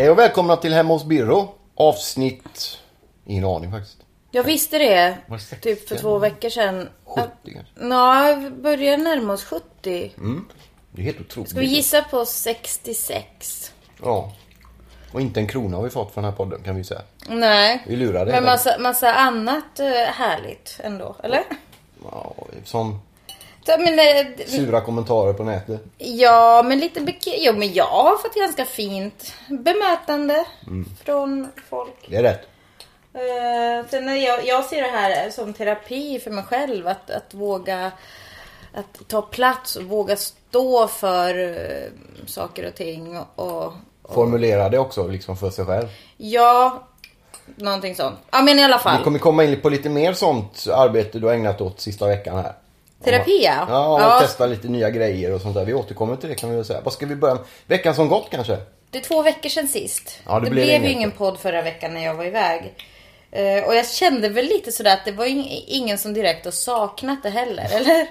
Hej och välkomna till Hemma hos Birro. Avsnitt... Ingen aning faktiskt. Jag visste det. Var det 60 Typ för två veckor sedan. 70 kanske. Ja, vi börjar närma oss 70. Det är helt otroligt. Ska vi gissa på 66? Ja. Och inte en krona har vi fått för den här podden kan vi säga. Nej. Vi lurade. Men massa, massa annat eh, härligt ändå, eller? Ja, som Så, men, eh, sura kommentarer på nätet. ja, men lite bek- Jo, men jag har fått ganska fint bemötande Mm. från folk. Det är rätt. Eh, sen när jag, jag ser det här som terapi för mig själv. Att, att våga att ta plats och våga stå för eh, saker och ting. Och, Formulera det också liksom för sig själv. ja, någonting sånt. Ja, men i alla Vi fall. kommer komma in på lite mer sånt arbete du har ägnat åt sista veckan här. Terapi, ja. Ja, och Ja. testa lite nya grejer och sånt där. Vi återkommer till det kan vi väl säga. Vad ska vi börja med? Veckan som gått kanske? Det är två veckor sedan sist. Ja, det det blev blev ju ingen podd förra veckan när jag var iväg. Eh, och jag kände väl lite sådär att det var ing- ingen som direkt har saknat det heller, eller?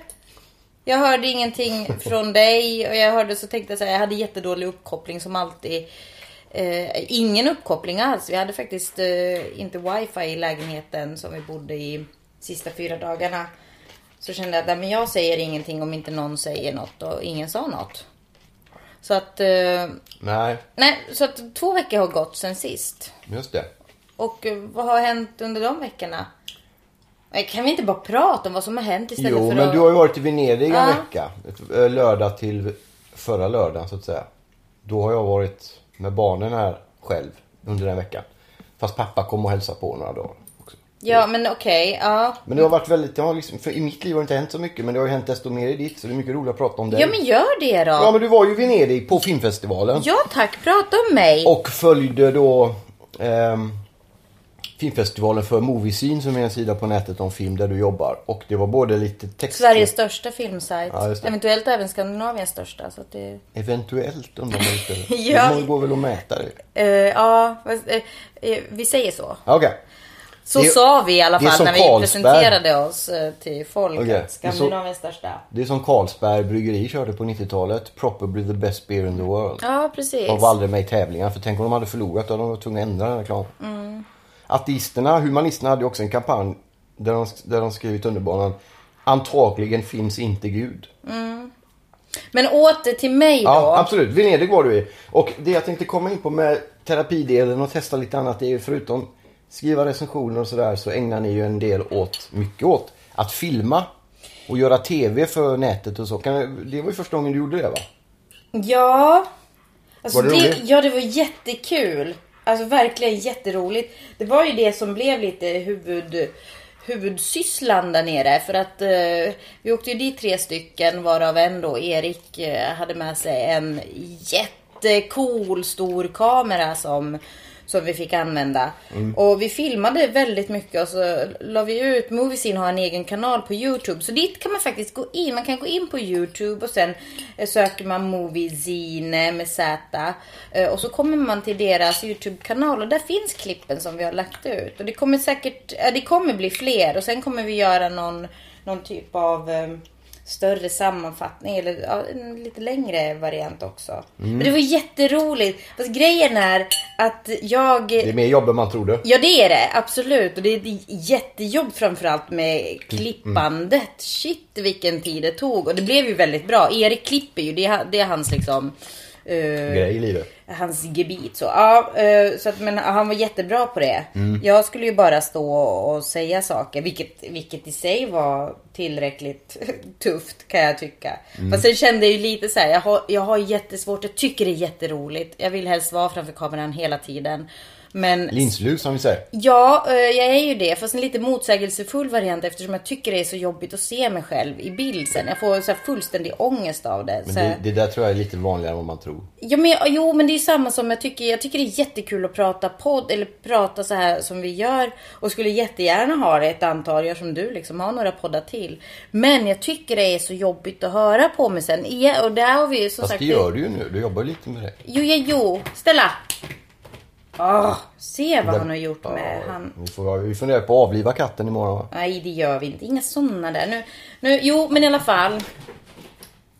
Jag hörde ingenting från dig och jag hörde så tänkte jag säga jag hade jättedålig uppkoppling som alltid. Eh, ingen uppkoppling alls. Vi hade faktiskt eh, inte wifi i lägenheten som vi bodde i sista fyra dagarna. Så kände jag att men jag säger ingenting om inte någon säger något och ingen sa något. Så att, eh, Nej, nej, så att två veckor har gått sen sist. just det. Och eh, vad har hänt under de veckorna? Kan vi inte bara prata om vad som har hänt istället Jo, för men att... du har ju varit i Venedig en Ja. vecka. Eh, lördag till förra lördagen så att säga. Då har jag varit med barnen här själv under den veckan. Fast pappa kom och hälsade på några dagar. Ja, men okej. ja. Men det har varit väldigt, det har liksom, för i mitt liv har det inte hänt så mycket men det har ju hänt desto mer i ditt så det är mycket roligt att prata om det. Ja, men gör det då. Ja men du var ju i Venedig på filmfestivalen. Ja, tack. Prata om mig. Och följde då ehm, filmfestivalen för Moviescene som är en sida på nätet om film där du jobbar. Och det var både lite text... Sveriges största filmsajt. Ja. Eventuellt även Skandinaviens största. Så att det... Eventuellt undrar man lite. Ja. Det går väl att mäta det. Eh, ja, eh, eh, vi säger så. Okej. Så Det sa vi i alla fall när vi Carlsberg. presenterade oss eh, till folk. Så- Skandinaviens största. Det är som Carlsberg bryggeri körde på 90-talet. Probably the best beer in the world. Ja, precis. De var aldrig med i tävlingar för tänk om de hade förlorat då hade de varit tvungna att ändra den reklamen. Mm. Ateisterna, humanisterna hade också en kampanj där de, där de skrev i tunnelbanan Antagligen finns inte Gud. Men åter till mig då. Ja, absolut. Venedig var du i. Och det jag tänkte komma in på med terapidelen och testa lite annat är ju förutom skriva recensioner och sådär så ägnar ni ju en del åt, mycket åt, att filma och göra TV för nätet och så. Kan, det var ju första gången du gjorde det va? Ja. Alltså Var det det, ja, det var jättekul. Alltså verkligen jätteroligt. Det var ju det som blev lite huvud, huvudsysslan där nere. För att eh, vi åkte ju dit tre stycken varav en då, Erik, eh, hade med sig en jättecool stor kamera som som vi fick använda. Och vi filmade väldigt mycket och så la vi ut, Moviescene har en egen kanal på Youtube. Så dit kan man faktiskt gå in. Man kan gå in på Youtube och sen eh, söker man Moviescene med Z. Eh, Och så kommer man till deras Youtube-kanal och där finns klippen som vi har lagt ut. Och det kommer säkert, det kommer bli fler och sen kommer vi göra någon, någon typ av eh, större sammanfattning eller ja, en lite längre variant också. Mm. Men det var jätteroligt. Fast grejen är att jag... Det är mer jobb än man trodde. Ja det är det, absolut. Och det är ett jättejobb framförallt med klippandet. Shit vilken tid det tog. Och det blev ju väldigt bra. Erik klipper ju, det är, det är hans liksom... eh, Grej i livet. hans gebit. Så, ja, eh, så att, men han var jättebra på det. Mm. Jag skulle ju bara stå och säga saker, vilket, vilket i sig var tillräckligt tufft kan jag tycka. Mm. Fast sen kände jag ju lite så här, jag har, jag har jättesvårt, jag tycker det är jätteroligt. Jag vill helst vara framför kameran hela tiden. Men Linslus som vi säger. Ja, eh, jag är ju det. Fast en lite motsägelsefull variant eftersom jag tycker det är så jobbigt att se mig själv i bild sen. Jag får så fullständig ångest av det. Men det, det där tror jag är lite vanligare än vad man tror. Ja, men, jo, men det är samma som jag tycker. Jag tycker det är jättekul att prata podd eller prata så här som vi gör. Och skulle jättegärna ha det ett antal, gör som du liksom, ha några poddar till. Men jag tycker det är så jobbigt att höra på mig sen. Ja, och där har vi ju som Fast sagt. det gör du ju nu. Du jobbar ju lite med det. Jo, ja, jo. Stella! Åh, se vad han har gjort med Ja, han. Vi, får, vi funderar på att avliva katten imorgon va? Nej, det gör vi inte. Inga sådana där. Nu, nu, jo, men i alla fall.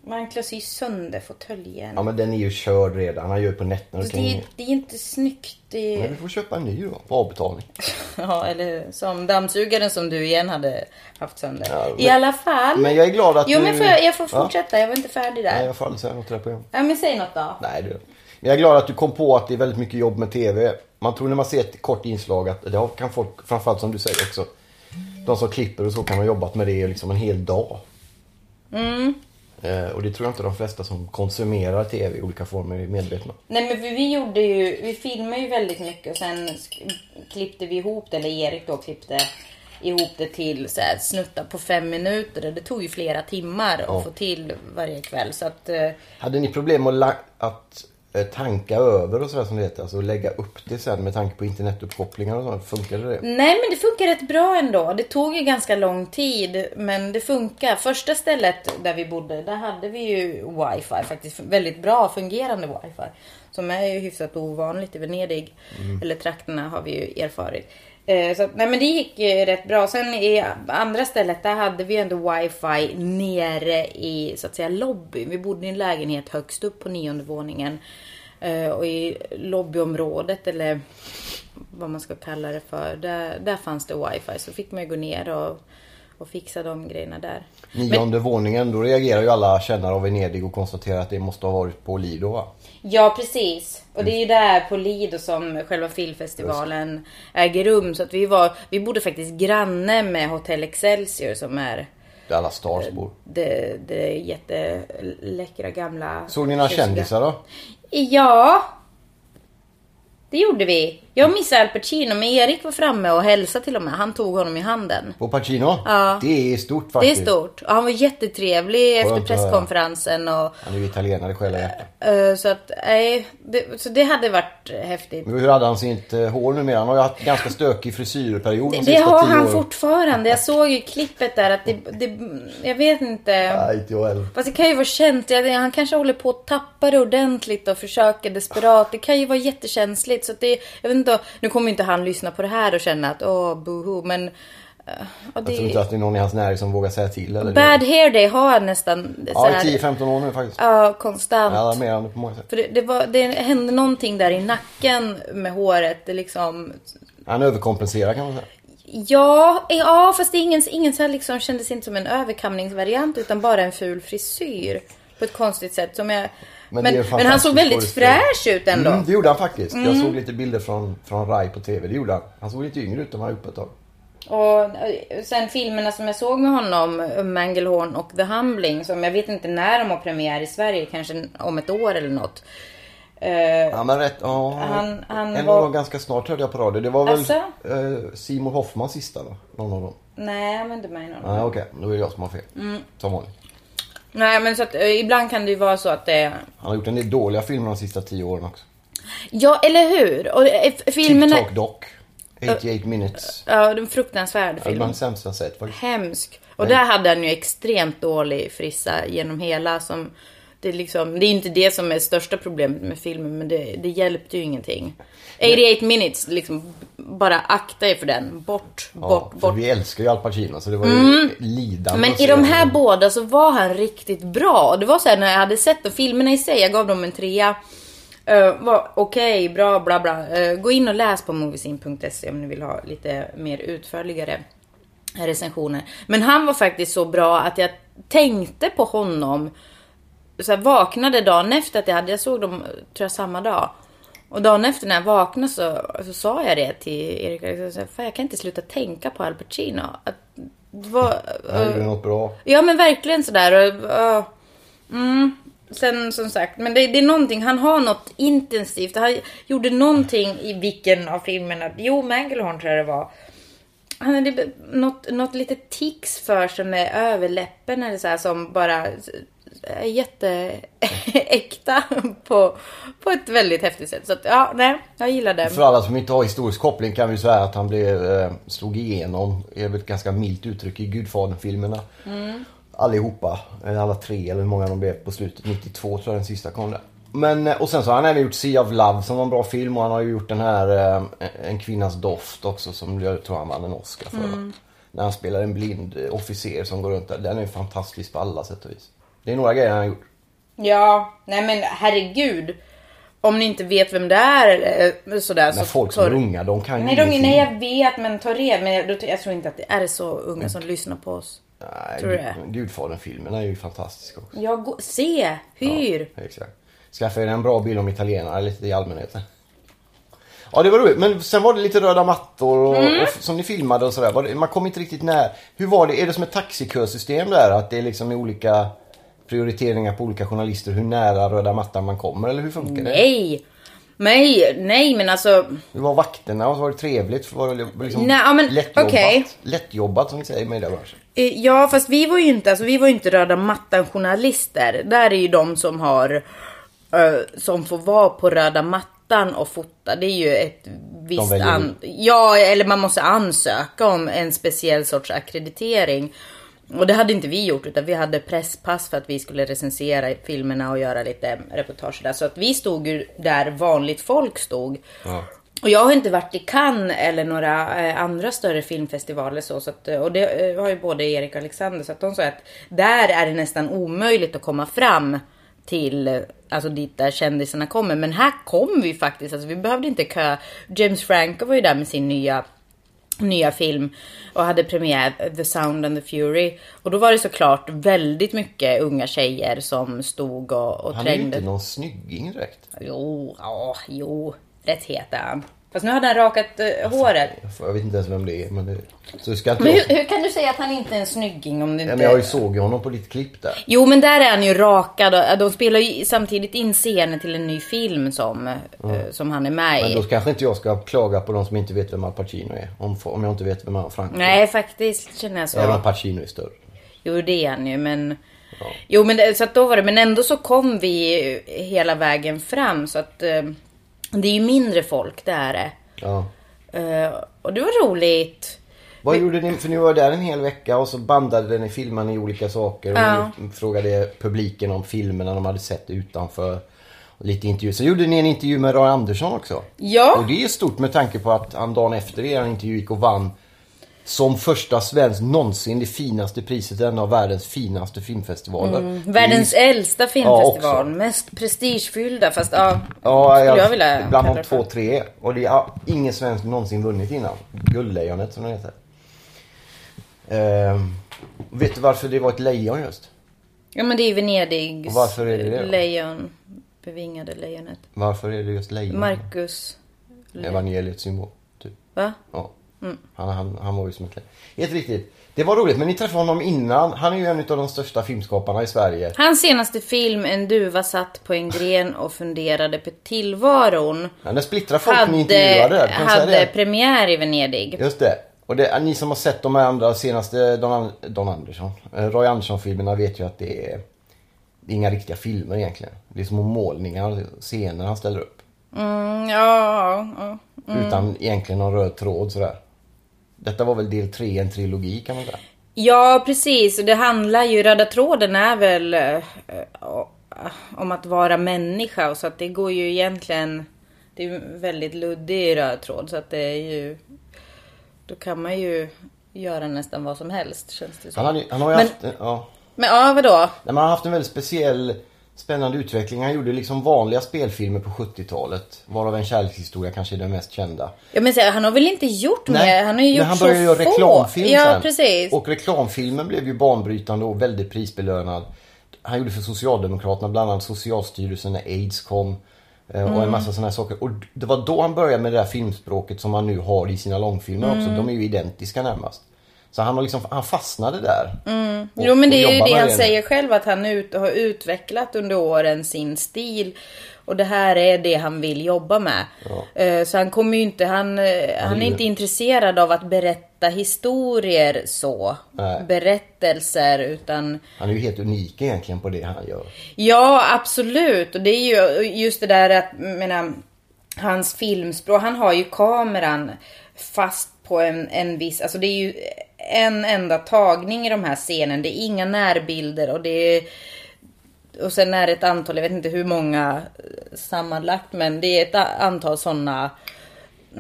Man klös ju sönder fåtöljen. Ja men den är ju körd redan. Han gör ju på nätterna. Du det, är- det är inte snyggt. Det Men är, du får köpa en ny då. På avbetalning. ja, eller som dammsugaren som du igen hade haft sönder. Ja, I men- alla fall. Men jag är glad att Jo, du... men får jag, jag får Ja. fortsätta. Jag var inte färdig där. Nej, jag får aldrig säga något till det på en. Ja, men säg något då. Nej, det... Men jag är glad att du kom på att det är väldigt mycket jobb med TV. Man tror när man ser ett kort inslag att det kan folk, framförallt som du säger också, de som klipper och så kan ha jobbat med det liksom en hel dag. Mm. Eh, och det tror jag inte de flesta som konsumerar TV i olika former är medvetna om. Nej men vi gjorde ju, vi filmade ju väldigt mycket och sen klippte vi ihop det, eller Erik då klippte ihop det till så här, snuttar på fem minuter. Det tog ju flera timmar Ja. att få till varje kväll. Så att, eh, Hade ni problem att, att tanka över och sådär som det heter? Alltså lägga upp det sen med tanke på internetuppkopplingar och sånt. Funkade det? nej men det funkar rätt bra ändå. Det tog ju ganska lång tid men det funkar. Första stället där vi bodde, där hade vi ju wifi faktiskt. Väldigt bra fungerande wifi. Som är ju hyfsat ovanligt i Venedig. Eller trakterna har vi ju erfarit. Eh, Så att, nej men det gick eh, rätt bra. Sen i andra stället där hade vi ändå wifi nere i så att säga lobbyn. Vi bodde i en lägenhet högst upp på nionde våningen. Eh, Och i lobbyområdet eller vad man ska kalla det för. Där, där fanns det wifi. Så fick man ju gå ner och, och fixa de grejerna där. Nionde våningen, då reagerar ju alla kännare av Venedig och konstaterar att det måste ha varit på Lido va? Ja precis. Och det är ju där på Lido som själva filmfestivalen äger rum. Så att vi var, vi bodde faktiskt granne med Hotel Excelsior som är Där alla stars bor. det, det jätteläckra gamla... Såg ni några kändisar då? Ja. Det gjorde vi. Jag missade Al Pacino men Erik var framme och hälsade till och med. Han tog honom i handen. På Pacino? Ja. Det är stort Det är faktiskt. stort. Och han var jättetrevlig efter att höra. presskonferensen. Och, Han är ju italienare i själ och hjärta. eh, så att, nej. det, så det hade varit häftigt. Men hur hade han sitt eh, hår numera? Han har ju haft ganska stökig frisyrperiod de Det sista har han åren. fortfarande. Jag såg ju klippet där att det, det jag vet inte. Nej, inte jag heller. Fast det kan ju vara känsligt. Han kanske håller på att tappa det ordentligt och försöker desperat. Det kan ju vara jättekänsligt. Så att det, jag vet inte, nu kommer inte han lyssna på det här och känna att åh, boho. Men... eh, ja, Jag tror inte det, att det är någon i hans närhet som vågar säga till. Eller bad det. hair day har han nästan Ja, här, 10-15 år nu faktiskt. ja, konstant. Ja, alarmerande på många sätt. För det, det, var, det hände någonting där i nacken med håret. Det liksom... Han överkompenserar kan man säga. Ja, ja fast det är ingen, ingen så här liksom, kändes inte som en överkamningsvariant utan bara en ful frisyr. På ett konstigt sätt. Som jag, Men men, men, en han såg väldigt skådespelare. fräsch ut ändå. Mm, det gjorde han faktiskt. Jag såg lite bilder från, från Rai på TV. Det gjorde han. Han såg lite yngre ut än vad han gjort på ett tag. Och eh, sen filmerna som jag såg med honom, Mangelhorn och The Humbling, som jag vet inte när de har premiär i Sverige, kanske om ett år eller något. Eh, Ja men rätt, ja. Han- han en var- av dem ganska snart hörde jag på radio. Det var väl Asså? eh, Simon Hoffmans sista då? Någon av dem. nej, var inte i någon. Nej okej, då är det jag som har fel. Mm. Som vanligt. Nej, men så att eh, ibland kan det ju vara så att det... Han har gjort en del dåliga filmer de sista tio åren också. Ja, eller hur? Och eh, filmerna... TikTok Doc. 88 minutes. Ja, den fruktansvärd Ja, det var film. den sämsta jag sett faktiskt. Hemsk. Och där hade han ju extremt dålig frissa genom hela som... Det är, liksom, det är inte det som är största problemet med filmen, men det, det hjälpte ju ingenting. 88 minutes, liksom, bara akta er för den. Bort, Ja, bort, bort. vi älskar ju Al Pacino så det var ju lidande Men i de här båda så var han riktigt bra. Det var så här när jag hade sett de filmerna i sig, jag gav dem en trea. Uh, var Okej, bra, bla bla. Eh, gå in och läs på moviesin.se om ni vill ha lite mer utförligare recensioner. Men han var faktiskt så bra att jag tänkte på honom. Så här, vaknade dagen efter att jag hade, jag såg dem tror jag samma dag. Och dagen efter när jag vaknade så, så sa jag det till Erik. Jag, sa, Fan, jag kan inte sluta tänka på Al Pacino. Att, det var, gjorde något bra. Ja men verkligen sådär. och, ja. Mm. sen som sagt, men det, det är någonting, han har något intensivt. Han gjorde någonting i vilken av filmerna, jo Manglehorn tror jag det var. Han hade något, något litet tics för sig med överläppen eller så här som bara jätteäkta på, på ett väldigt häftigt sätt. Så att, ja, nej, jag gillar det. För alla som inte har historisk koppling kan vi säga att han blev, eh, slog igenom, är väl ett ganska milt uttryck, i Gudfadern-filmerna. Mm. Allihopa, alla tre eller hur många de blev på slutet. 92 tror jag den sista kom där. Men, eh, och sen så har han även gjort Sea of Love som var en bra film och han har ju gjort den här eh, En kvinnas doft också som jag tror han vann en Oscar för. Mm. När han spelar en blind eh, officer som går runt där. Den är ju fantastisk på alla sätt och vis. Det är några grejer han har gjort. Ja, nej men herregud. Om ni inte vet vem det är eh, sådär Men så... folk som är unga, de kan ju Nej, de, ingenting. nej jag vet men ta reda men jag, tror inte att det är så unga som lyssnar på oss. Nej, Tror du det? Gudfadern-filmerna är ju fantastiska också. Jag går, se, hyr. Ja, exakt. Skaffa er en bra bild om italienare lite i allmänhet. Ja det var roligt. Men sen var det lite röda mattor och, Mm. och, som ni filmade och sådär. Man kom inte riktigt nära. Hur var det? Är det som ett taxikörsystem där? Att det är liksom olika prioriteringar på olika journalister hur nära röda mattan man kommer? Eller hur funkar det? Nej. Nej, nej men alltså. Hur var vakterna? Var det trevligt? Var det liksom Nej, ja, men, lättjobbat? okej. Lättjobbat som vi säger i mediebranschen. eh, Ja fast vi var ju inte, alltså vi var inte röda mattan journalister. Där är ju de som har, eh, som får vara på röda mattan och fota. Det är ju ett visst an- Ja eller man måste ansöka om en speciell sorts akkreditering. Och det hade inte vi gjort utan vi hade presspass för att vi skulle recensera filmerna och göra lite reportage där. Så att vi stod ju där vanligt folk stod. Ja. Och jag har inte varit i Cannes eller några eh, andra större filmfestivaler så, så att, eh, och det eh, har ju både Erik och Alexander så att de sa att där är det nästan omöjligt att komma fram till, alltså dit där kändisarna kommer. Men här kom vi faktiskt, alltså vi behövde inte kö. James Franco var ju där med sin nya nya film och hade premiär The Sound and the Fury. Och då var det såklart väldigt mycket unga tjejer som stod och, och Han är ju trängde. inte någon snygging direkt. Jo, ja, jo. Rätt het är han. Fast nu hade han rakat eh, håret. Jag vet inte ens vem det är. Men det... Så ska inte Men jag... hur, hur kan du säga att han inte är en snygging om du inte... men jag såg ju honom på ditt klipp där. Jo men där är han ju rakad och de spelar ju samtidigt in scener till en ny film som, eh, som han är med Men i. då kanske inte jag ska klaga på de som inte vet vem Al Pacino är. Om, om jag inte vet vem Al Franco är. Nej faktiskt känner jag så. Även om Pacino är större. Jo det är han ju men... Jo men det, så att då var det, men ändå så kom vi hela vägen fram så att eh, det är ju mindre folk, det är det. Ja. Eh, och det var roligt. Vad gjorde ni? För ni var där en hel vecka och så bandade ni filmade ni olika saker. Och Ja. ni frågade publiken om filmerna de hade sett utanför. Och lite intervjuer. Så gjorde ni en intervju med Roy Andersson också. Ja. Och det är stort med tanke på att han dagen efter er intervju gick och vann som första svensk någonsin det finaste priset i en av världens finaste filmfestivaler. Världens Det är- äldsta filmfestival. också. mest prestigefyllda fast ja. Ja, jag, jag vilja bland de två, tre. Och det har ingen svensk någonsin vunnit innan. Guldlejonet som det heter. Ehm, vet du varför det var ett lejon just? Ja men det är Venedigs Och varför är det det lejon. Bevingade lejonet. Varför är det just lejon? Marcus. Evangeliets symbol. Typ. Va? Ja. Mm. Han, han, han var ju som lejon. Helt riktigt. Det var roligt, men ni träffade honom innan. Han är ju en av de största filmskaparna i Sverige. Hans senaste film, En duva satt på en gren och funderade på tillvaron. Han är splittrar folk ni intervjuade hade premiär i Venedig. Just det. Och det, ni som har sett de här andra senaste Don, Don Andersson, eh, Roy Andersson-filmerna vet ju att det är, det är inga riktiga filmer egentligen. Det är små målningar, scener han ställer upp. Mm, ja, ja. Utan egentligen någon röd tråd sådär. Detta var väl del tre i en trilogi kan man säga. Ja, precis. Och det handlar ju, röda tråden är väl eh, om att vara människa. Och så att det går ju egentligen, det är ju en väldigt luddig röd tråd. Så att det är ju, då kan man ju göra nästan vad som helst känns det som. Han, hade, han har ju Men- haft, ja, Men ja, vadå? Nej, men han har haft en väldigt speciell spännande utveckling. Han gjorde liksom vanliga spelfilmer på 70-talet. Varav en kärlekshistoria kanske är den mest kända. Ja, men han har väl inte gjort mer? Han har ju gjort men han började göra få. reklamfilm Ja, sen. precis. Och reklamfilmen blev ju banbrytande och väldigt prisbelönad. Han gjorde för Socialdemokraterna, bland annat Socialstyrelsen när aids kom. eh, Och Mm. en massa sådana här saker. Och det var då han började med det där filmspråket som han nu har i sina långfilmer Mm. också. De är ju identiska närmast. Så han, har liksom, han fastnade där. Och- Mm. Jo men det är ju det han nu. säger själv att han ut, har utvecklat under åren sin stil. Och det här är det han vill jobba med. Eh, Så han kommer ju inte, han, eh, han är inte intresserad av att berätta historier så. Nej. Berättelser utan Han är ju helt unik egentligen på det han gör. Ja, absolut. Och det är ju just det där att, menar, hans filmspråk, han har ju kameran fast på en, en viss, alltså det är ju en enda tagning i de här scenen. Det är inga närbilder och det är och sen är det ett antal, jag vet inte hur många sammanlagt, men det är ett antal sådana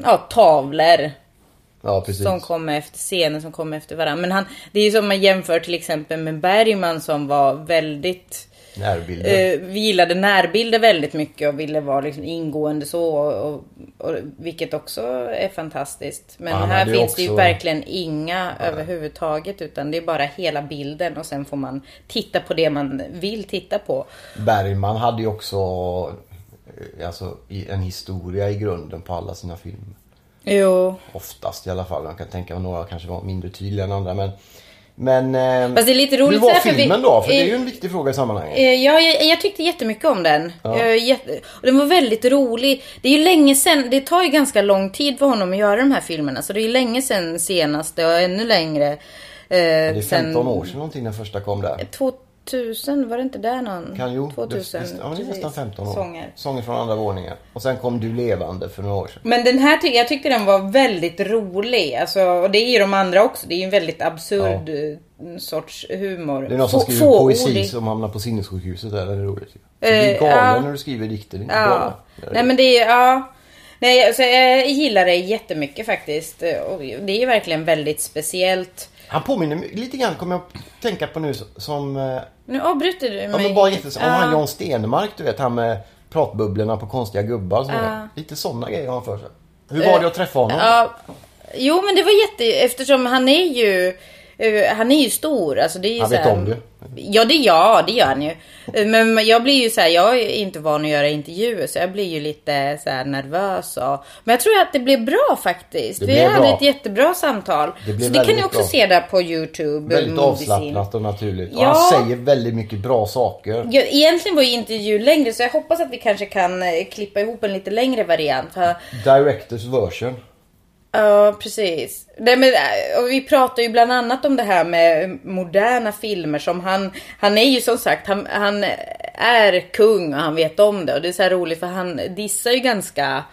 ja, tavlor Ja, som kommer efter scenen som kommer efter varandra. Men han, det är ju som man jämför till exempel med Bergman som var väldigt Närbilder. Eh, vi gillade närbilder väldigt mycket och ville vara liksom ingående så. Och, och, och, vilket också är fantastiskt. Men Han här finns det ju också- verkligen inga överhuvudtaget. Utan det är bara hela bilden och sen får man titta på det man vill titta på. Bergman hade ju också eh, alltså, en historia i grunden på alla sina filmer. Jo. Oftast i alla fall. Jag kan tänka mig några kanske var mindre tydliga än andra. Men, men eh, Fast det är lite roligt hur var här, för vi- filmen då? För det är ju eh, en viktig fråga i sammanhanget. Eh, Ja, jag, jag tyckte jättemycket om den. Jag, jätte, och den var väldigt rolig. Det är ju länge sen, det tar ju ganska lång tid för honom att göra de här filmerna. Så det är ju länge sen senaste och ännu längre. Eh, det är sen 15 år sedan någonting den första kom där. 2000, var det inte där någon? Kan jo, 2000. det, ja, det är nästan precis. 15 år. Sånger. Sånger från andra våningen. Och sen kom Du levande för några år sedan. Men den här jag tyckte den var väldigt rolig. Alltså, och det är ju de andra också. Det är ju en väldigt absurd eh, sorts humor. Det är någon som Få- skriver fåordig. poesi som hamnar på sinnessjukhuset där. Det är roligt. ju. Du blir Eh, galen ja. när du skriver dikter. Det är inte Ja. är Nej men det är, ja. Nej alltså jag gillar det jättemycket faktiskt. Och det är ju verkligen väldigt speciellt. Han påminner mig lite grann, kommer jag att tänka på nu, som... eh, Nu avbryter du mig. Ja men bara jättes... Om han Jan Stenmark, du vet, han med pratbubblorna på konstiga gubbar. Så Lite sådana grejer har han för sig. Hur var det att träffa honom? Ja, jo men det var jätte, eftersom han är ju eh, han är ju stor. Alltså det är Han vet här- om det. Ja det, ja, det gör han ju. Eh, Men jag blir ju så här, jag är inte van att göra intervjuer så jag blir ju lite så nervös. Och, men jag tror att det blev bra faktiskt. Det Vi hade bra. ett jättebra samtal. Det så det kan ni väldigt också bra. se där på Youtube. Väldigt Movie avslappnat och naturligt. Och Ja. han säger väldigt mycket bra saker. Ja, egentligen var ju intervjun längre så jag hoppas att vi kanske kan eh, klippa ihop en lite längre variant. Directors version ja, precis. Nej, men, eh, och vi pratar ju bland annat om det här med moderna filmer som han, han är ju som sagt, han, han är kung och han vet om det. Och det är så här roligt för han dissar ju ganska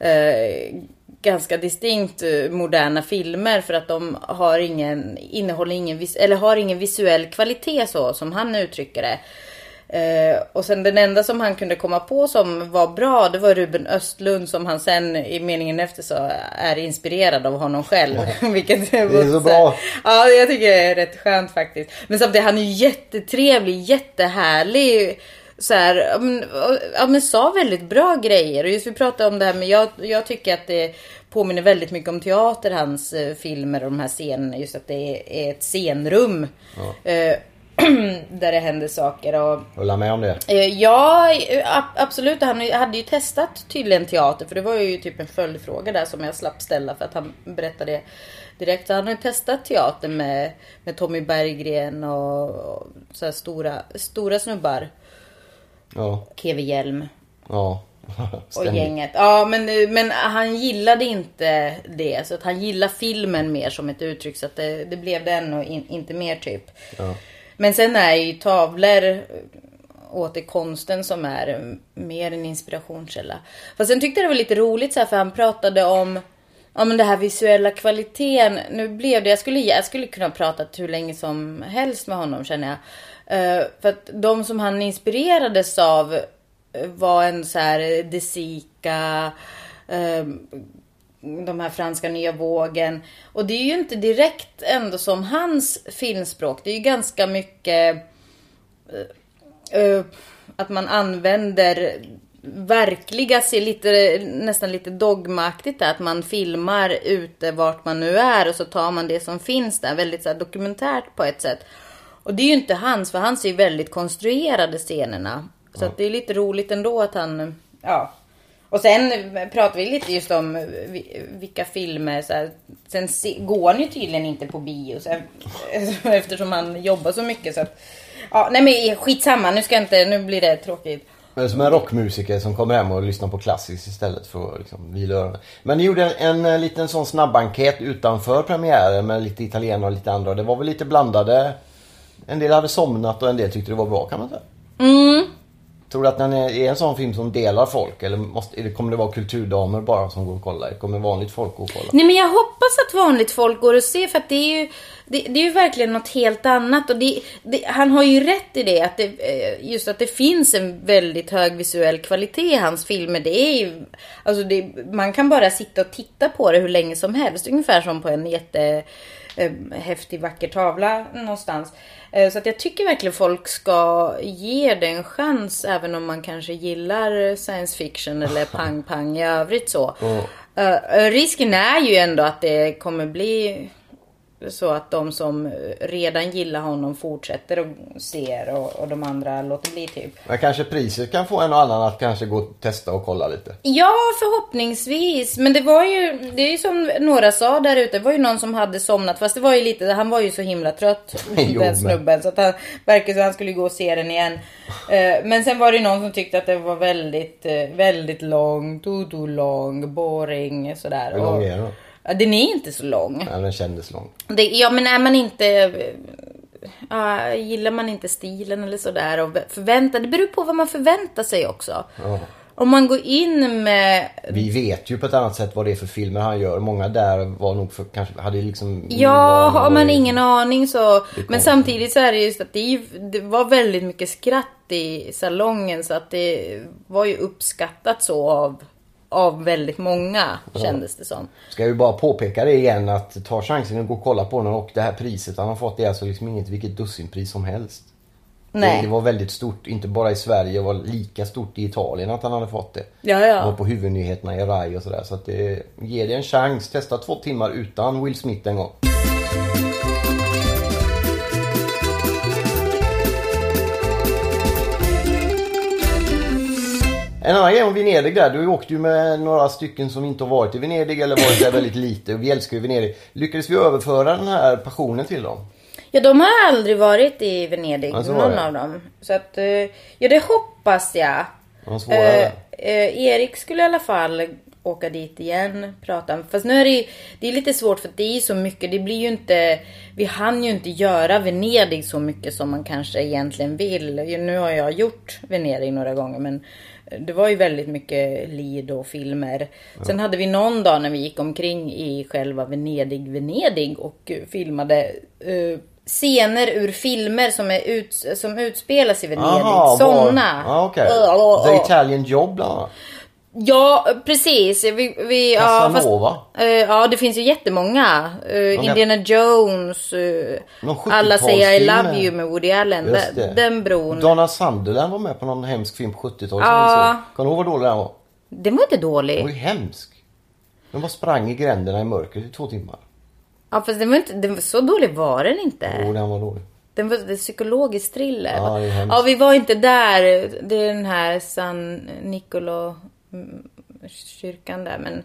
eh, ganska distinkt eh, moderna filmer för att de har ingen, innehåller ingen, vis- eller har ingen visuell kvalitet så som han uttrycker det. Eh, och sen den enda som han kunde komma på som var bra det var Ruben Östlund som han sen i meningen efter så är inspirerad av honom själv. Vilket det är så bra. Ja, jag tycker det är rätt skönt faktiskt. Men samtidigt, han är ju jättetrevlig, jättehärlig. Så här, ja, men, ja, sa väldigt bra grejer. Och just vi pratade om det här med, jag, jag tycker att det påminner väldigt mycket om teater, hans eh, filmer och de här scenerna. Just att det är ett scenrum. Eh, där det händer saker. Och, Håller med om det? Eh, Ja, ab- absolut. Han hade ju testat tydligen teater. För det var ju typ en följdfråga där som jag slapp ställa för att han berättade det direkt. Så han har ju testat teater med, med Tommy Berggren och, och så stora, stora snubbar. Ja. Keve Hjelm Ja. och gänget. Ja, men, men han gillade inte det. Så att han gillar filmen mer som ett uttryck. Så att det, det blev den och in, inte mer typ. Ja. Men sen är ju tavlor åter konsten som är mer en inspirationskälla. Fast sen tyckte jag det var lite roligt så här, för han pratade om Ja men det här visuella kvaliteten. Nu blev det, jag skulle, jag skulle kunna prata hur länge som helst med honom känner jag. Uh, för att de som han inspirerades av var en så här De Sica, uh, de här franska nya vågen. Och det är ju inte direkt ändå som hans filmspråk. Det är ju ganska mycket eh, att man använder verkliga, ser lite, nästan lite dogmaktigt där, att man filmar ute vart man nu är och så tar man det som finns där, väldigt så här, dokumentärt på ett sätt. Och det är ju inte hans, för hans är ju väldigt konstruerade scenerna. Så att det är lite roligt ändå att han, ja, Och sen pratar vi lite just om vi- vilka filmer. Så här, sen se, går han ju tydligen inte på bio. Så här, eftersom han jobbar så mycket. Så att, ja, nej men skitsamma. Nu ska inte, nu blir det tråkigt. Men som en rockmusiker som kommer hem och lyssnar på klassiskt istället för att liksom vila öronen. Men ni gjorde en, en, eh, liten sån snabbenkät utanför premiären med lite italienare och lite andra. Det var väl lite blandade. En del hade somnat och en del tyckte det var bra kan man säga. Mm. Tror du att den är, en sån film som delar folk? Eller måste, eller kommer det vara kulturdamer bara som går och kollar? Kommer vanligt folk gå och kolla? Nej men jag hoppas att vanligt folk går och ser för att det är ju det, det är ju verkligen något helt annat och det, det, han har ju rätt i det att det, eh, just att det finns en väldigt hög visuell kvalitet i hans filmer. Det är ju, alltså det, man kan bara sitta och titta på det hur länge som helst. Ungefär som på en jätte eh, häftig vacker tavla någonstans. Eh, Så att jag tycker verkligen folk ska ge det en chans även om man kanske gillar science fiction eller pang-pang i övrigt så. Eh, risken är ju ändå att det kommer bli så att de som redan gillar honom fortsätter och ser och, och de andra låter bli typ. Men kanske priset kan få en och annan att kanske gå och testa och kolla lite. Ja, förhoppningsvis. Men det var ju, det är ju som några sa där ute, det var ju någon som hade somnat. Fast det var ju lite, han var ju så himla trött, Jo, den men- snubben. Så att han verkar som att han skulle gå och se den igen. Eh, Men sen var det ju någon som tyckte att det var väldigt, eh, väldigt lång, tutu lång, boring sådär. Hur lång är den? Ja, den är inte så lång. Ja, den kändes lång. Det, ja men är man inte... Ja, gillar man inte stilen eller sådär och förväntar... Det beror på vad man förväntar sig också. Ja. Om man går in med... Vi vet ju på ett annat sätt vad det är för filmer han gör. Många där var nog för, kanske hade liksom... Ja, har man ingen aning så... Men samtidigt så är det just att det, ju, det var väldigt mycket skratt i salongen så att det var ju uppskattat så av, av väldigt många kändes det som. Ska ju bara påpeka det igen att ta chansen att gå och kolla på den och det här priset han har fått det är alltså liksom inget vilket dussinpris som helst. Det, Nej. det var väldigt stort, inte bara i Sverige, det var lika stort i Italien att han hade fått det. Ja, Det var ja. på huvudnyheterna i RAI och sådär. Så att det, ge det en chans. Testa två timmar utan Will Smith en gång. En annan grej om Venedig där. Du åkte ju med några stycken som inte har varit i Venedig eller varit där väldigt lite. Och vi älskar ju Venedig. Lyckades vi överföra den här passionen till dem? Ja, de har aldrig varit i Venedig, Ja, så var någon av dem. Så att, eh, ja det hoppas jag. Eh, eh, Erik skulle i alla fall åka dit igen, prata. Fast nu är det det är lite svårt för det är så mycket. Det blir ju inte, vi hann ju inte göra Venedig så mycket som man kanske egentligen vill. Nu har jag gjort Venedig några gånger men det var ju väldigt mycket Lido och filmer. Sen hade vi någon dag när vi gick omkring i själva Venedig, Venedig och filmade eh, scener ur filmer som, är ut, som utspelas i Venedig. Sådana. Ja, okej. Äh, äh, The. Italian Job bland annat. Ja, precis. Vi, vi, ja, Casanova. fast, eh, ja, det finns ju jättemånga. Uh, Indiana Jones. eh, alla säger I 70-talsfilm love you med Woody Allen. Den, den bron. Donna Sunderland var med på någon hemsk film på 70-talet som Ja. Kommer du ihåg vad dålig den var? Den var inte Den dålig. var ju hemsk. De bara sprang i gränderna i mörkret i två timmar. Ja, fast den var inte, den var, så dålig var den inte. Jo, den var dålig. Den var det psykologisk thriller. Ja, ja, vi var inte där. Det är den här San Nicolo kyrkan där. Men,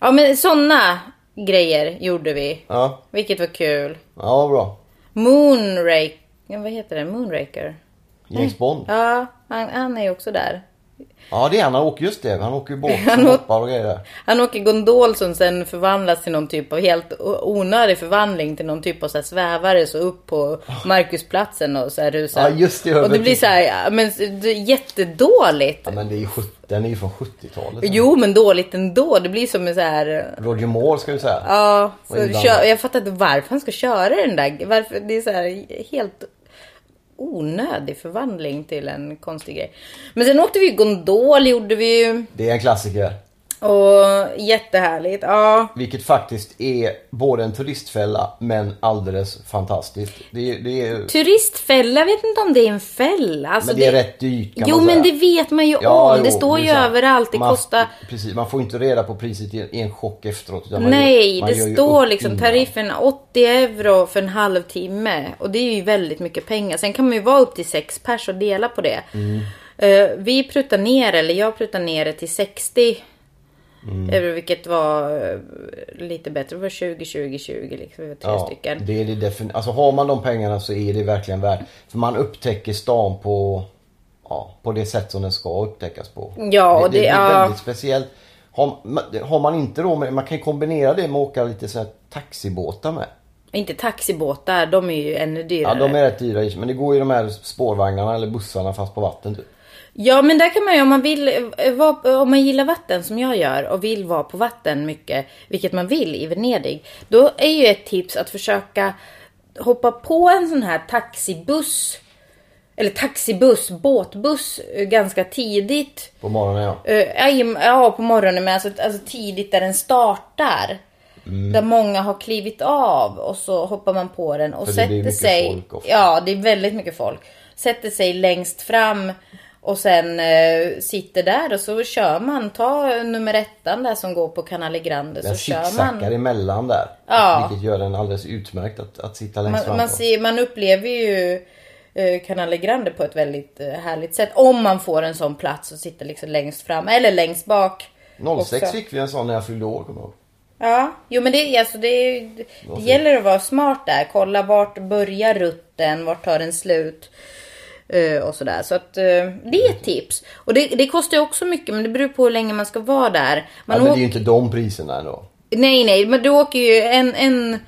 ja, men sådana grejer gjorde vi. Ja, Vilket var kul. ja bra. Moonraker. Vad heter den? Moonraker. James Bond. Ja, han, han är ju också där. Ja, det är han. Han åker just det. Han åker ju båt Han åker- hoppar och grejer. Han åker gondol som sen förvandlas till någon typ av helt onödig förvandling till någon typ av så här svävare så upp på Markusplatsen och så här rusar. Ja, just det, Och det blir så här, men det är jättedåligt. Ja, men det är ju, den är ju från 70-talet. Jo, men dåligt ändå. Det blir som en så här... Roger Moore ska vi säga. Ja, så Och kör, jag fattar inte varför han ska köra den där. Varför, det är så här helt onödig förvandling till en konstig grej. Men sen åkte vi gondol, gjorde vi ju. Det är en klassiker. Och jättehärligt. Ja. Vilket faktiskt är både en turistfälla men alldeles fantastiskt. Det, är- det är, Turistfälla, jag vet inte om det är en fälla. Alltså men det är rätt dyrt kan Jo man säga. men det vet man ju Ja, om. Det jo, står är ju överallt. Det man, kostar... Precis, man får inte reda på priset i en chock efteråt. Nej, gör, det står liksom tariffen 80 euro för en halvtimme. Och det är ju väldigt mycket pengar. Sen kan man ju vara upp till sex pers och dela på det. Mm. Eh, vi pruttar ner, eller jag pruttar ner det till 60. Mm. Eh, Vilket var eh, lite bättre. Det var 20, 20, 20 liksom. Vi var tre stycken. Det är det defin- alltså har man de pengarna så är det verkligen värt. För man upptäcker stan på, ja, på det sätt som den ska upptäckas på. Ja, och det, det- det är ja. väldigt speciellt. Har, har man inte då man kan kombinera det med att åka lite så här taxibåtar med. Inte taxibåtar, de är ju ännu Ja, dyrare. de är rätt dyra men det går ju de här spårvagnarna eller bussarna fast på vatten typ. Ja men där kan man ju om man vill, eh, om man gillar vatten som jag gör och vill vara på vatten mycket, vilket man vill i Venedig. Då är ju ett tips att försöka hoppa på en sån här taxibuss. Eller taxibuss, båtbuss eh, ganska tidigt. På morgonen ja. Eh, Ja, på morgonen men alltså, alltså tidigt där den startar. Mm. Där många har klivit av och så hoppar man på den och För sätter sig. Ja, det är väldigt mycket folk. Sätter sig längst fram och sen eh, sitter där och så kör man. Ta nummer ettan där som går på Canale Grande Den så kör zigzaggar man. emellan där. Ja. Vilket gör den alldeles utmärkt att, att sitta längst Man, fram man, ser, man upplever ju eh, Canale Grande på ett väldigt eh, härligt sätt. Om man får en sån plats och sitter liksom längst fram eller längst bak. 06 också. fick vi en sån när jag fyllde år kommer jag. Ja, jo men det, alltså, det, det, det gäller att vara smart där. Kolla vart börjar rutten, vart tar den slut. Eh, och sådär. Så att eh, det är ett tips. Och det, det kostar ju också mycket men det beror på hur länge man ska vara där. Ja, Man men det är ju inte de priserna ändå. Nej nej, men du åker ju en, en,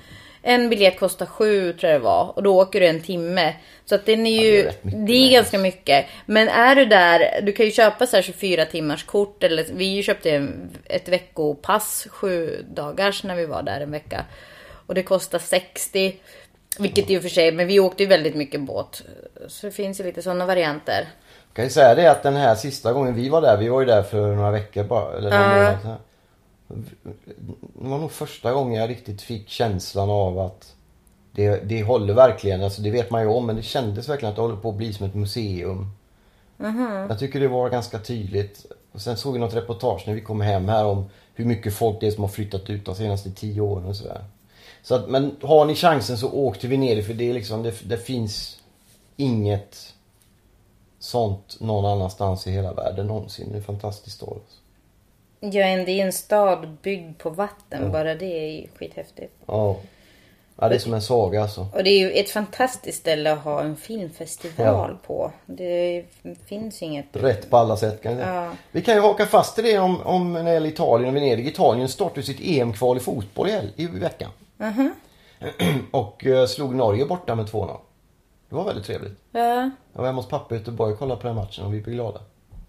en biljett kostar sju tror jag det var. Och då åker du en timme. Så att den är det ju, är rätt mycket det är ganska mycket. Men är du där, du kan ju köpa så här 24 timmars kort. Eller vi köpte en, ett veckopass, sju dagars när vi var där en vecka. Och det kostar 60. Vilket i och för sig, men vi åkte ju väldigt mycket båt. Så det finns ju lite sådana varianter. Jag kan ju säga det att den här sista gången vi var där, vi var ju där för några veckor bara. Eller månad sedan. Det var nog första gången jag riktigt fick känslan av att det, det håller verkligen, alltså det vet man ju om, men det kändes verkligen att det håller på att bli som ett museum. Jag tycker det var ganska tydligt. Och sen såg vi något reportage när vi kom hem här om hur mycket folk det är som har flyttat ut de senaste tio åren och sådär. Så att, men har ni chansen så åk till Venedig för det är liksom, det, det finns inget sånt någon annanstans i hela världen någonsin. Det är en fantastisk stad. Ja, en- det är en stad byggd på vatten. Bara det är ju skithäftigt. Ja. ja, det är som en saga alltså. Och det är ju ett fantastiskt ställe att ha en filmfestival på. Det finns inget. Rätt på alla sätt kan jag. Ja. Vi kan ju haka fast i det om, om när det gäller Italien och Venedig. Italien startade sitt EM-kval i fotboll i veckan. och eh, slog Norge borta med 2-0. Det var väldigt trevligt. Ja, Jag var hemma hos pappa i Göteborg och kollade på den matchen och vi blev glada.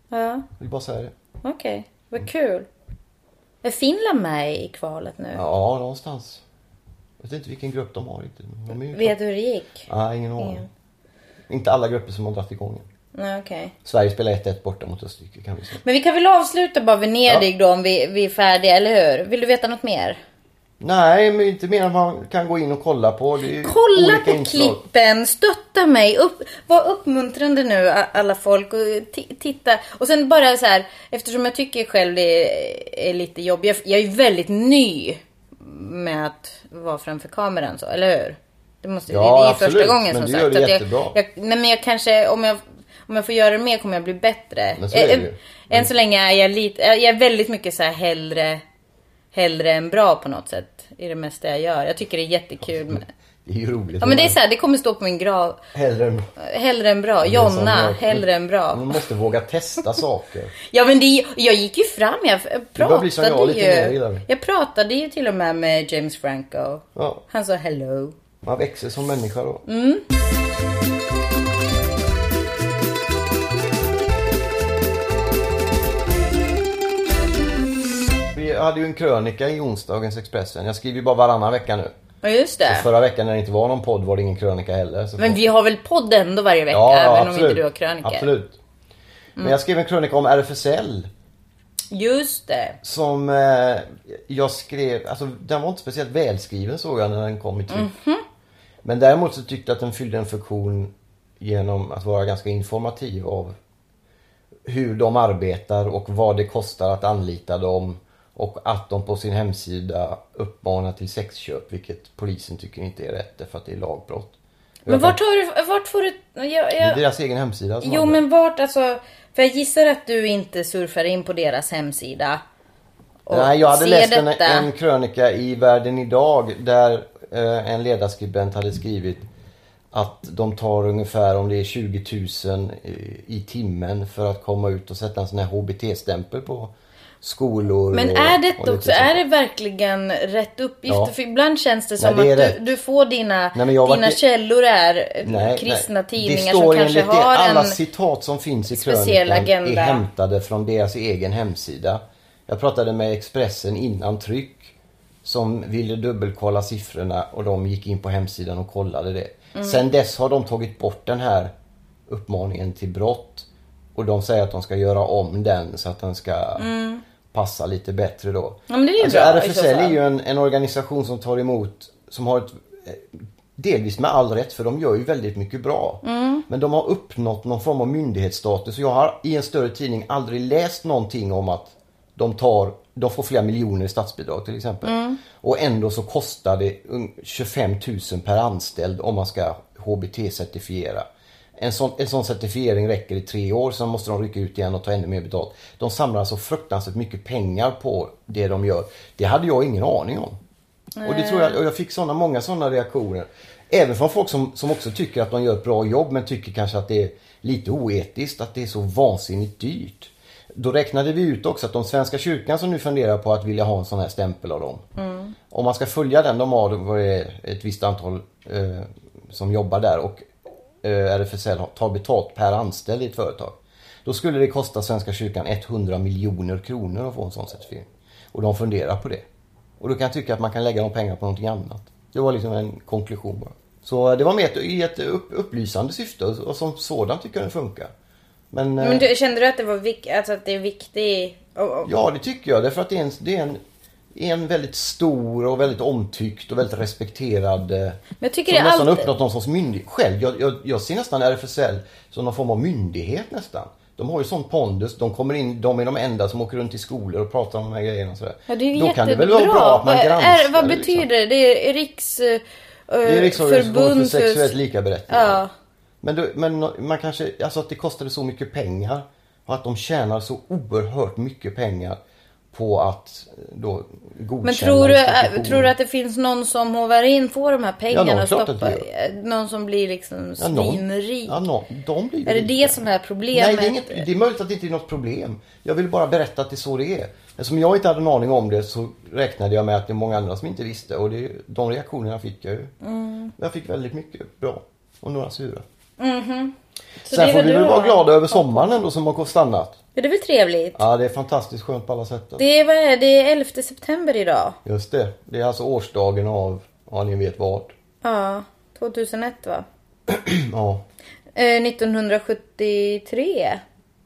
ja, Jag vill bara säga det. okej. Vad kul. Är Finland med i kvalet nu? Ja, någonstans. Jag vet inte vilken grupp de har riktigt. De Vet du hur det gick? Nej, ingen aning. Inte alla grupper som har dragit igång. Nej, okej. Sverige spelar 1-1 borta mot Österrike kan vi säga. Men vi kan väl avsluta bara Venedig då om vi, vi är färdiga, eller hur? Vill du veta något mer? Nej, men inte mer än man kan gå in och kolla på. Det Kolla på inslag. klippen, stötta mig, upp, var uppmuntrande nu alla folk och ti- titta. Och sen bara så här, eftersom jag tycker själv det är, lite jobbigt. Jag, jag är ju väldigt ny med att vara framför kameran så, eller hur? Det, måste, Ja, det, det är absolut, första gången men som du sagt. gör det Så att jättebra. Jag, jag, nej men jag kanske, om jag, om jag får göra det mer kommer jag bli bättre. Men så är det Än- ju. Än så länge är jag lite, jag är väldigt mycket så här hellre, hellre än bra på något sätt. I det mesta jag gör. Jag tycker det är jättekul. med- Det är ju roligt. Ja men det är så här, det kommer stå på min grav. Hellre än... Hellre än bra. Jonna, hellre än Man bra. måste våga testa saker. Ja men det, jag gick ju fram, jag börjar bli som jag, pratade lite mer, ju. Jag pratade ju till och med med James Franco. Ja, Han sa hello. man växer som människa då. Mm. Vi hade ju en krönika i onsdagens Expressen. Jag skriver ju bara varannan vecka nu. Ja just det. Förra veckan när det inte var någon podd var det ingen krönika heller. Så Men vi har väl podd ändå varje vecka ja, även absolut. om inte du har krönikor? Mm. Absolut. Men jag skrev en krönika om RFSL. Just det. Som eh, jag skrev, alltså den var inte speciellt välskriven såg jag när den kom i tryck. Mhm. Men däremot så tyckte jag att den fyllde en funktion genom att vara ganska informativ av hur de arbetar och vad det kostar att anlita dem. Och att de på sin hemsida uppmanar till sexköp, vilket polisen tycker inte är rätt därför att det är lagbrott. Men vart har du, vart får du... Jag, Det är jag, deras egen hemsida som jo men vart alltså... För jag gissar att du inte surfar in på deras hemsida. Nej, jag hade läst en, en krönika i Världen idag där eh, en ledarskribent hade skrivit att de tar ungefär om det är 20 000 i, i timmen för att komma ut och sätta en sån här HBT-stämpel på skolor. Men och, är och det lite också, sånt. är det verkligen rätt uppgifter? Ja. För ibland känns det som Nej, det att du, du får dina, Nej, dina inte- källor är Nej, kristna tidningar som kanske enligt det, har Alla en... citat som finns i krönikan agenda. är hämtade från deras egen hemsida. Jag pratade med Expressen innan tryck som ville dubbelkolla siffrorna och de gick in på hemsidan och kollade det. Mm. Sen dess har de tagit bort den här uppmaningen till brott och de säger att de ska göra om den så att den ska passa lite bättre då. Ja, men det är ju alltså, bra RFSL är ju en, en organisation som tar emot, som har ett eh, Delvis med all rätt för de gör ju väldigt mycket bra. Mm. Men de har uppnått någon form av myndighetsstatus. Jag har i en större tidning aldrig läst någonting om att de tar, de får flera miljoner i statsbidrag till exempel. Mm. Och ändå så kostar det un- 25 000 per anställd om man ska HBT-certifiera. En sån, en sån certifiering räcker i tre år, sen måste de rycka ut igen och ta ännu mer betalt. De samlar alltså fruktansvärt mycket pengar på det de gör. Det hade jag ingen aning om. Och det tror jag, och jag fick såna, många sådana reaktioner. Även från folk som, som också tycker att de gör ett bra jobb men tycker kanske att det är lite oetiskt, att det är så vansinnigt dyrt. Då räknade vi ut också att de Svenska kyrkan som nu funderar på att vilja ha en sån här stämpel av dem. Om man ska följa den, de har ett visst antal eh, som jobbar där och RFSL har- tar betalt per anställd i ett företag. Då skulle det kosta Svenska kyrkan 100 miljoner kronor att få en sån certifiering. Och de funderar på det. Och då kan jag tycka att man kan lägga de pengarna på någonting annat. Det var liksom en konklusion bara. Så det var mer i ett upp, upplysande syfte och, som sådant tycker jag det funkar. Men, eh, Men du, kände du att det var vik- alltså att det är viktigt? ja det tycker jag därför att det är en, det är en, en väldigt stor och väldigt omtyckt och väldigt respekterad eh, Men jag tycker som det är nästan alltid... uppnått någon sorts myndighet. Själv, jag, jag, jag ser nästan RFSL som någon form av myndighet nästan. De har ju sån pondus, de kommer in, de är de enda som åker runt i skolor och pratar om de här grejerna och sådär. Ja, det är ju Då jättebra. kan det väl vara bra att man granskar är, vad det, betyder liksom. det? Det är riks... eh, Det är Riksorganisationen för sexuellt likaberättigande. Ja. Men, då, men man kanske, alltså att det kostade så mycket pengar och att de tjänar så oerhört mycket pengar på att eh, då godkänna Men tror du, institutioner. tror du att det finns någon som hovar in, får de här pengarna Ja, och stoppar? det Någon som blir liksom Ja, någon- svinrik? Ja, någon, de blir Är det rika. det som är problemet? Nej, det är, inget, det är möjligt att det inte är något problem. Jag vill bara berätta att det är så det är. Eftersom jag inte hade en aning om det så räknade jag med att det är många andra som inte visste. Och det, de reaktionerna fick jag ju. Mm. Jag fick väldigt mycket bra. Och några sura. Så Sen får vi du väl vara glada över sommaren ändå som har stannat. Ja, det är väl trevligt? Ja, det är fantastiskt skönt på alla sätt. Det är, vad är det? är 11 september idag. Just det. Det är alltså årsdagen av, ja ni vet vad. Ja, 2001 va? Ja, Eh, 1973.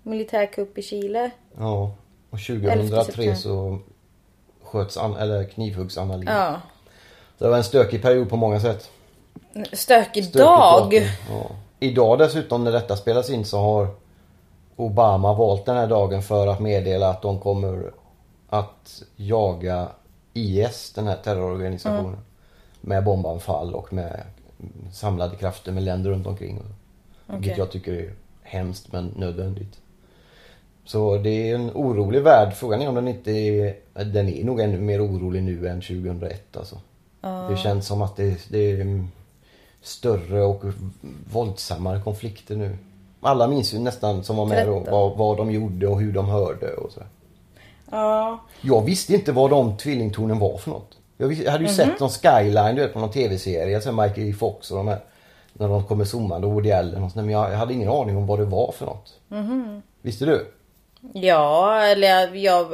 Militärkupp i Chile. ja. Och 11 september. 2003 så sköts, an, eller knivhuggs Anna Lindh. Ja. Så det var en stökig period på många sätt. Stökig Stökigt dag. vapen. Ja. Idag dessutom när detta spelas in så har Obama valt den här dagen för att meddela att de kommer att jaga IS, den här terrororganisationen. Mm. Med bombanfall och med samlade krafter med länder runt omkring. Vilket Okej. jag tycker är hemskt men nödvändigt. Så det är en orolig värld. Frågan är om den inte är... Den är nog ännu mer orolig nu än 2001 alltså. Det känns som att det, det är större och våldsammare konflikter nu. Alla minns ju nästan som var med då, vad, vad de gjorde och hur de hörde och så. Ja. Jag visste inte vad de tvillingtornen var för något. Jag, hade ju sett någon skyline du vet på någon tv-serie, alltså Michael J. Fox och de här. När de kommer zoomande och Woody Allen och sånt, men jag, jag hade ingen aning om vad det var för något. Visste du? Ja, eller jag... jag,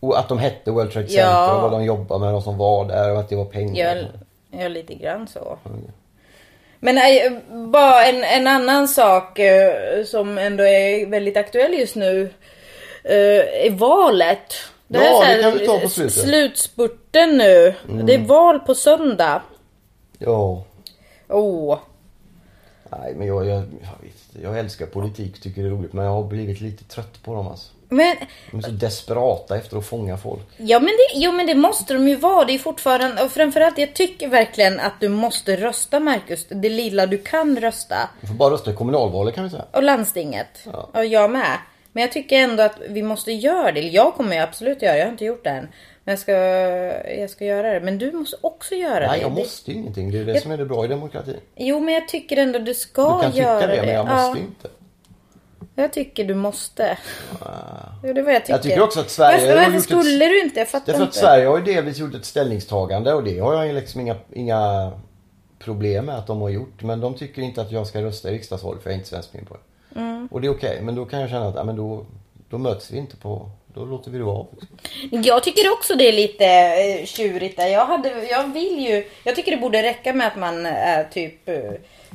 Och att de hette World Trade Center Ja. och vad de jobbade med, de som var där och att det var pengar. jag, jag lite grann så. Men äh, bara en, en annan sak eh, som ändå är väldigt aktuell just nu. eh, är valet. Ja, är det kan vi ta på slutet. Mm. Slutspurten nu. Det är val på söndag. Ja. Åh. Nej, men jag, jag, jag, vet, jag älskar politik, tycker det är roligt. Men jag har blivit lite trött på dem alltså. Men, De är så desperata efter att fånga folk. ja, men det, jo men det måste de ju vara. Det är fortfarande, och framförallt jag tycker verkligen att du måste rösta Marcus. Det lilla du kan rösta. Du får bara rösta i kommunalvalet kan vi säga. Och landstinget. Ja. Och jag med. Men jag tycker ändå att vi måste göra det. Jag kommer ju absolut göra det. Jag har inte gjort det än. Men jag ska, jag ska göra det. Men du måste också göra Nej, det. jag Det- måste ju ingenting. Det är det Jag- som är det bra i demokratin. Jo, men jag tycker ändå du ska Du kan tycka göra det, det. men jag ja, måste inte. jag tycker du måste. Jo, det är vad jag tycker. Jag tycker också att Sverige Varför, har varför gjort ett- skulle du inte? Jag fattar Därför att inte. Sverige har ju delvis gjort ett ställningstagande och det har jag liksom inga, inga problem med att de har gjort. Men de tycker inte att jag ska rösta i riksdagsvalet för jag är inte svensk medborgare. Mm. Och det är okej, men då kan jag känna att ja, men då, då möts vi inte på... Då låter vi det vara. Liksom. Jag tycker också det är lite eh, tjurigt där. Jag, hade, jag vill ju... Jag tycker det borde räcka med att man är typ eh,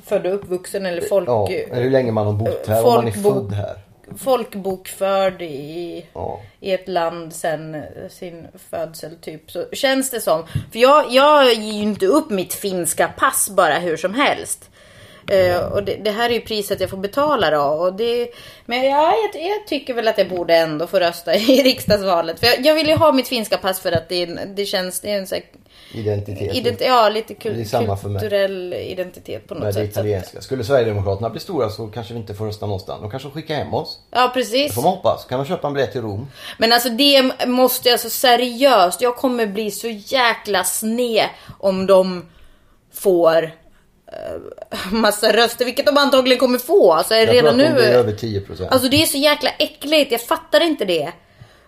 född och uppvuxen eller folk... Ja, eh, eller hur länge man har bott här, om man är född här. folkbokförd i, Ja. i ett land sen eh, sin födsel typ. Så känns det som. För jag, jag ger ju inte upp mitt finska pass bara hur som helst. Eh, och det, det här är ju priset jag får betala då. Och det, men ja, jag, jag tycker väl att jag borde ändå få rösta i riksdagsvalet. För jag, jag vill ju ha mitt finska pass för att det, det känns... Det är en så här, Identitet. ident, ja, lite kul, kulturell identitet på något det sätt. Att- italienska. Skulle Sverigedemokraterna bli stora så kanske vi inte får rösta någonstans. De kanske skickar hem oss. Ja, precis. Det får man hoppas. Kan de köpa en biljett till Rom? Men alltså det måste alltså seriöst. Jag kommer bli så jäkla sned om de får massa röster, vilket de antagligen kommer få. Alltså Jag redan tror att nu. de blir över 10%. Alltså det är så jäkla äckligt. Jag fattar inte det.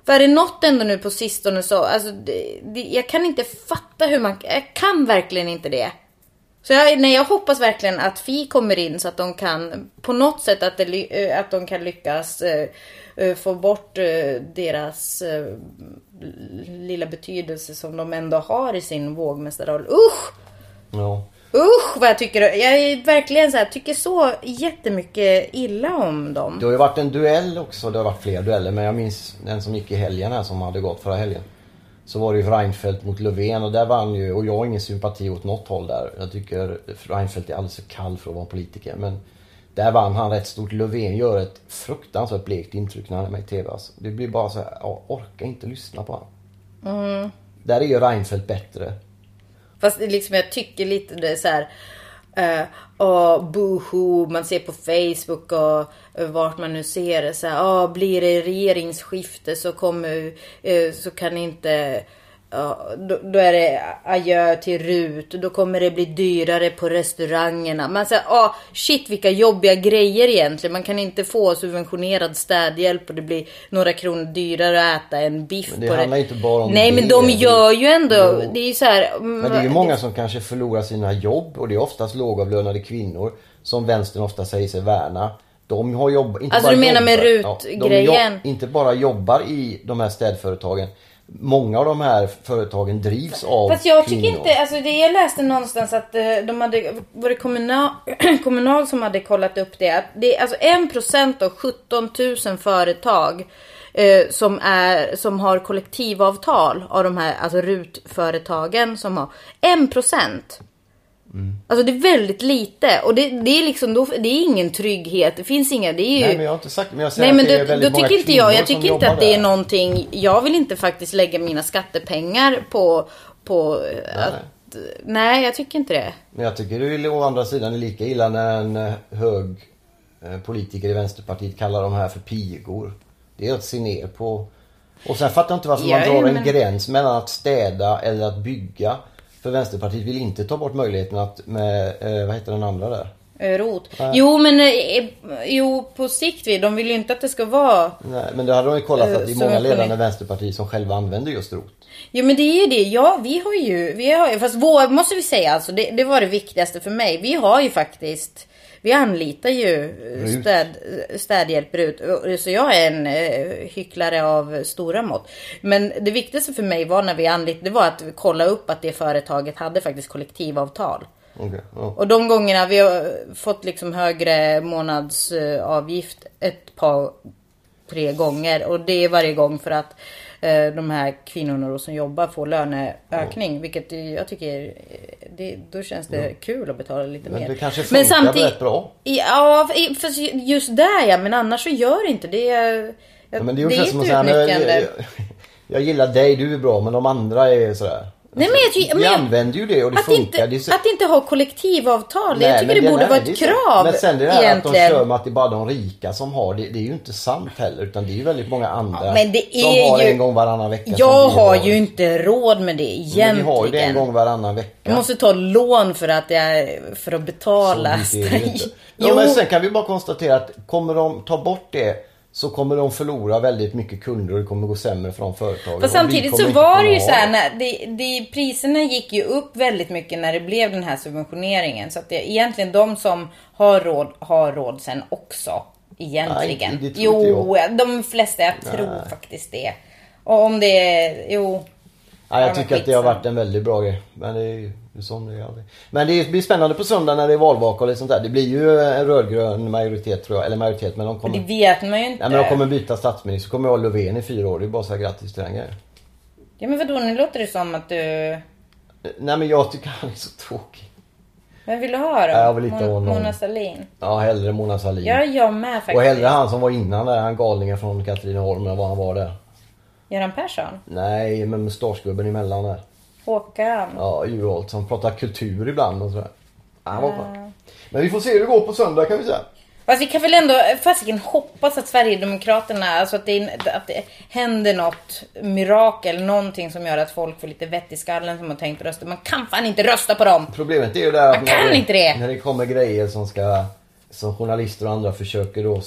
För är det något ändå nu på sistone så, alltså det, det, jag kan inte fatta hur man, jag kan verkligen inte det. Så jag, nej, jag hoppas verkligen att Fi kommer in så att de kan på något sätt att, det, eh, att de kan lyckas eh, eh, få bort eh, deras eh, lilla betydelse som de ändå har i sin vågmästarroll. Usch! Ja. Usch vad jag tycker, jag är verkligen så här, tycker så jättemycket illa om dem. Det har ju varit en duell också. Det har varit flera dueller. Men jag minns den som gick i helgen här som hade gått förra helgen. Så var det ju Reinfeldt mot Löfven och där vann ju, och jag har ingen sympati åt något håll där. Jag tycker Reinfeldt är alldeles för kall för att vara politiker. Men där vann han rätt stort. Löfven gör ett fruktansvärt blekt intryck när han är med i TV. Alltså. Det blir bara så här, jag orkar inte lyssna på honom. Där är ju Reinfeldt bättre. Fast liksom, jag tycker lite det är så här. Eh, uh, och boohoo, man ser på Facebook och uh, vart man nu ser det. Så här, ah, blir det regeringsskifte så kommer, uh, så kan inte, då, då är det adjö till RUT. Då kommer det bli dyrare på restaurangerna. Man säger, ah, shit vilka jobbiga grejer egentligen. Man kan inte få subventionerad städhjälp och det blir några kronor dyrare att äta en biff Men det på handlar inte bara om Nej men det. de Det- gör ju ändå, Jo. det är ju så här. Men det är ju många som kanske förlorar sina jobb och det är oftast lågavlönade kvinnor som vänstern ofta säger sig värna. De har jobb, inte Alltså, bara du menar med jobbar- RUT-grejen? de jobb, inte bara jobbar i de här städföretagen. Många av de här företagen drivs av Fast jag kvinnor. tycker inte, alltså det jag läste någonstans att eh, de hade, var det kommunal, kommunal som hade kollat upp det. Att det är alltså 1% av 17 000 företag eh, som, är, som har kollektivavtal av de här, alltså RUT-företagen som har 1%. Alltså det är väldigt lite och det, det är liksom, då, det är ingen trygghet. Det finns inga, det är ju... Nej men jag har inte sagt men jag säger Nej men att det är då, väldigt då många tycker inte jag, jag tycker inte att det är där. någonting, jag vill inte faktiskt lägga mina skattepengar på, på eh, att, nej jag tycker inte det. Men jag tycker det är å andra sidan är lika illa när en eh, hög eh, politiker i Vänsterpartiet kallar de här för pigor. Det är att se ner på. Och sen fattar jag inte varför man Ja, drar en men- gräns mellan att städa eller att bygga. För Vänsterpartiet vill inte ta bort möjligheten att med, eh, vad heter den andra där? Eh, Rot. Nej. Jo men, eh, jo på sikt, vi- de vill ju inte att det ska vara Nej, men det hade de ju kollat Eh, att det är många subventioner. ledande Vänsterpartier som själva använder just ROT. Jo men det är ju det, ja vi har ju, vi har ju, fast vår, måste vi säga alltså, det, det var det viktigaste för mig. Vi har ju faktiskt, vi anlitar ju städ, städhjälp RUT. Så jag är en eh, hycklare av stora mått. Men det viktigaste för mig var när vi anlitade, det var att kolla upp att det företaget hade faktiskt kollektivavtal. Okej, ja. Och de gångerna vi har fått liksom högre månadsavgift ett par, tre gånger. Och det är varje gång för att de här kvinnorna då som jobbar får löneökning. Vilket jag tycker, eh, det, då känns det kul att betala lite Men mer. det kanske funkar rätt bra. Ja, för just där ja, men annars så gör det inte det. Ja, men det är ju som att säga, jag, jag, jag gillar dig, du är bra, men de andra är sådär. Nej, men jag, vi men, använder ju det och det att funkar. Inte. Att inte ha kollektivavtal, Nej, jag tycker det, det borde vara ett krav. Men sen det här att de kör med att det är bara de rika som har det. Det är ju inte sant heller. Utan det är ju väldigt många andra ja, men det är som har ju... en gång varannan vecka. Jag har ju inte råd med det egentligen. Men vi har ju det en gång varannan vecka. Jag måste ta lån för att, jag, för att betala. Så det är det inte. Ja, men sen kan vi bara konstatera att kommer de ta bort det så kommer de förlora väldigt mycket kunder och det kommer gå sämre för de företagen. Fast samtidigt så var det ju så här, när det, det, priserna gick ju upp väldigt mycket när det blev den här subventioneringen. Så att det är egentligen de som har råd, har råd sen också. Egentligen. Nej, det jo, de flesta, jag Nej. tror faktiskt det. Och om det är, jo. Ja, jag tycker att det har varit en väldigt bra grej. Men det är ju sån det är aldrig. Men det blir spännande på söndag när det är valvaka och lite sånt där. Det blir ju en rödgrön majoritet tror jag. Eller majoritet men de kommer... Det vet man ju inte. Nej men de kommer byta statsminister. Så kommer jag ha Löfven i fyra år. Det är bara så här grattis till den grejen. Ja men vadå nu låter det som att du... Nej men jag tycker han är så tråkig. Vem vill du ha då? Jag vill inte Mon någon. Mona Sahlin? Ja hellre Mona Sahlin. Ja jag med faktiskt. Och hellre han som var innan där. Han galningen från Katrineholm eller vad han var där. Göran Persson? Nej, med mustaschgubben emellan där. Håkan? Ja, Juholt som pratar kultur ibland och sådär. Han var ja. Men vi får se hur det går på söndag kan vi säga. Fast vi kan väl ändå fasiken hoppas att Sverigedemokraterna, alltså att det, att det händer något mirakel, någonting som gör att folk får lite vett i skallen som har tänkt rösta. Man kan fan inte rösta på dem! Problemet är ju där att kan när, inte det. när det kommer grejer som ska som journalister och andra försöker då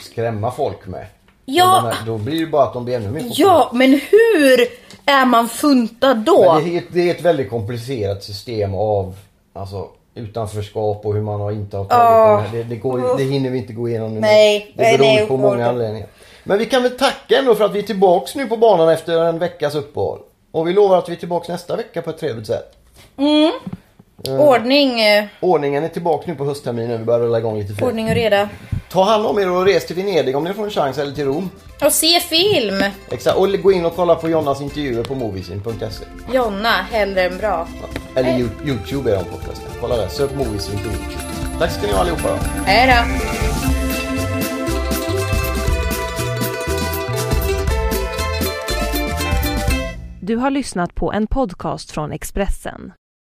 skrämma folk med. Ja! Här, då blir det bara att de blir ännu mer Ja, men hur är man funtad då? Det är, det är, ett väldigt komplicerat system av alltså, utanförskap och hur man har inte har tagit oh. det, det, går, det hinner vi inte gå igenom nu. Nej, det beror nej, på många anledningar. Men vi kan väl tacka ändå för att vi är tillbaks nu på banan efter en veckas uppehåll. Och vi lovar att vi är tillbaks nästa vecka på ett trevligt sätt. Mm. Uh, Ordning. Uh, ordningen är tillbaka nu på höstterminen. Vi börjar rulla igång lite fler. Ordning och reda. Ta hand om er och res till Venedig om ni får en chans eller till Rom. Och se film. Exakt. Och gå in och kolla på Jonnas intervjuer på moviesin.se. Jonna, hellre än bra. Eller Hej. Youtube är de på förresten. Kolla där. Sök Moviesin på Youtube. Tack ska ni ha allihopa då. Hej då. Du har lyssnat på en podcast från Expressen.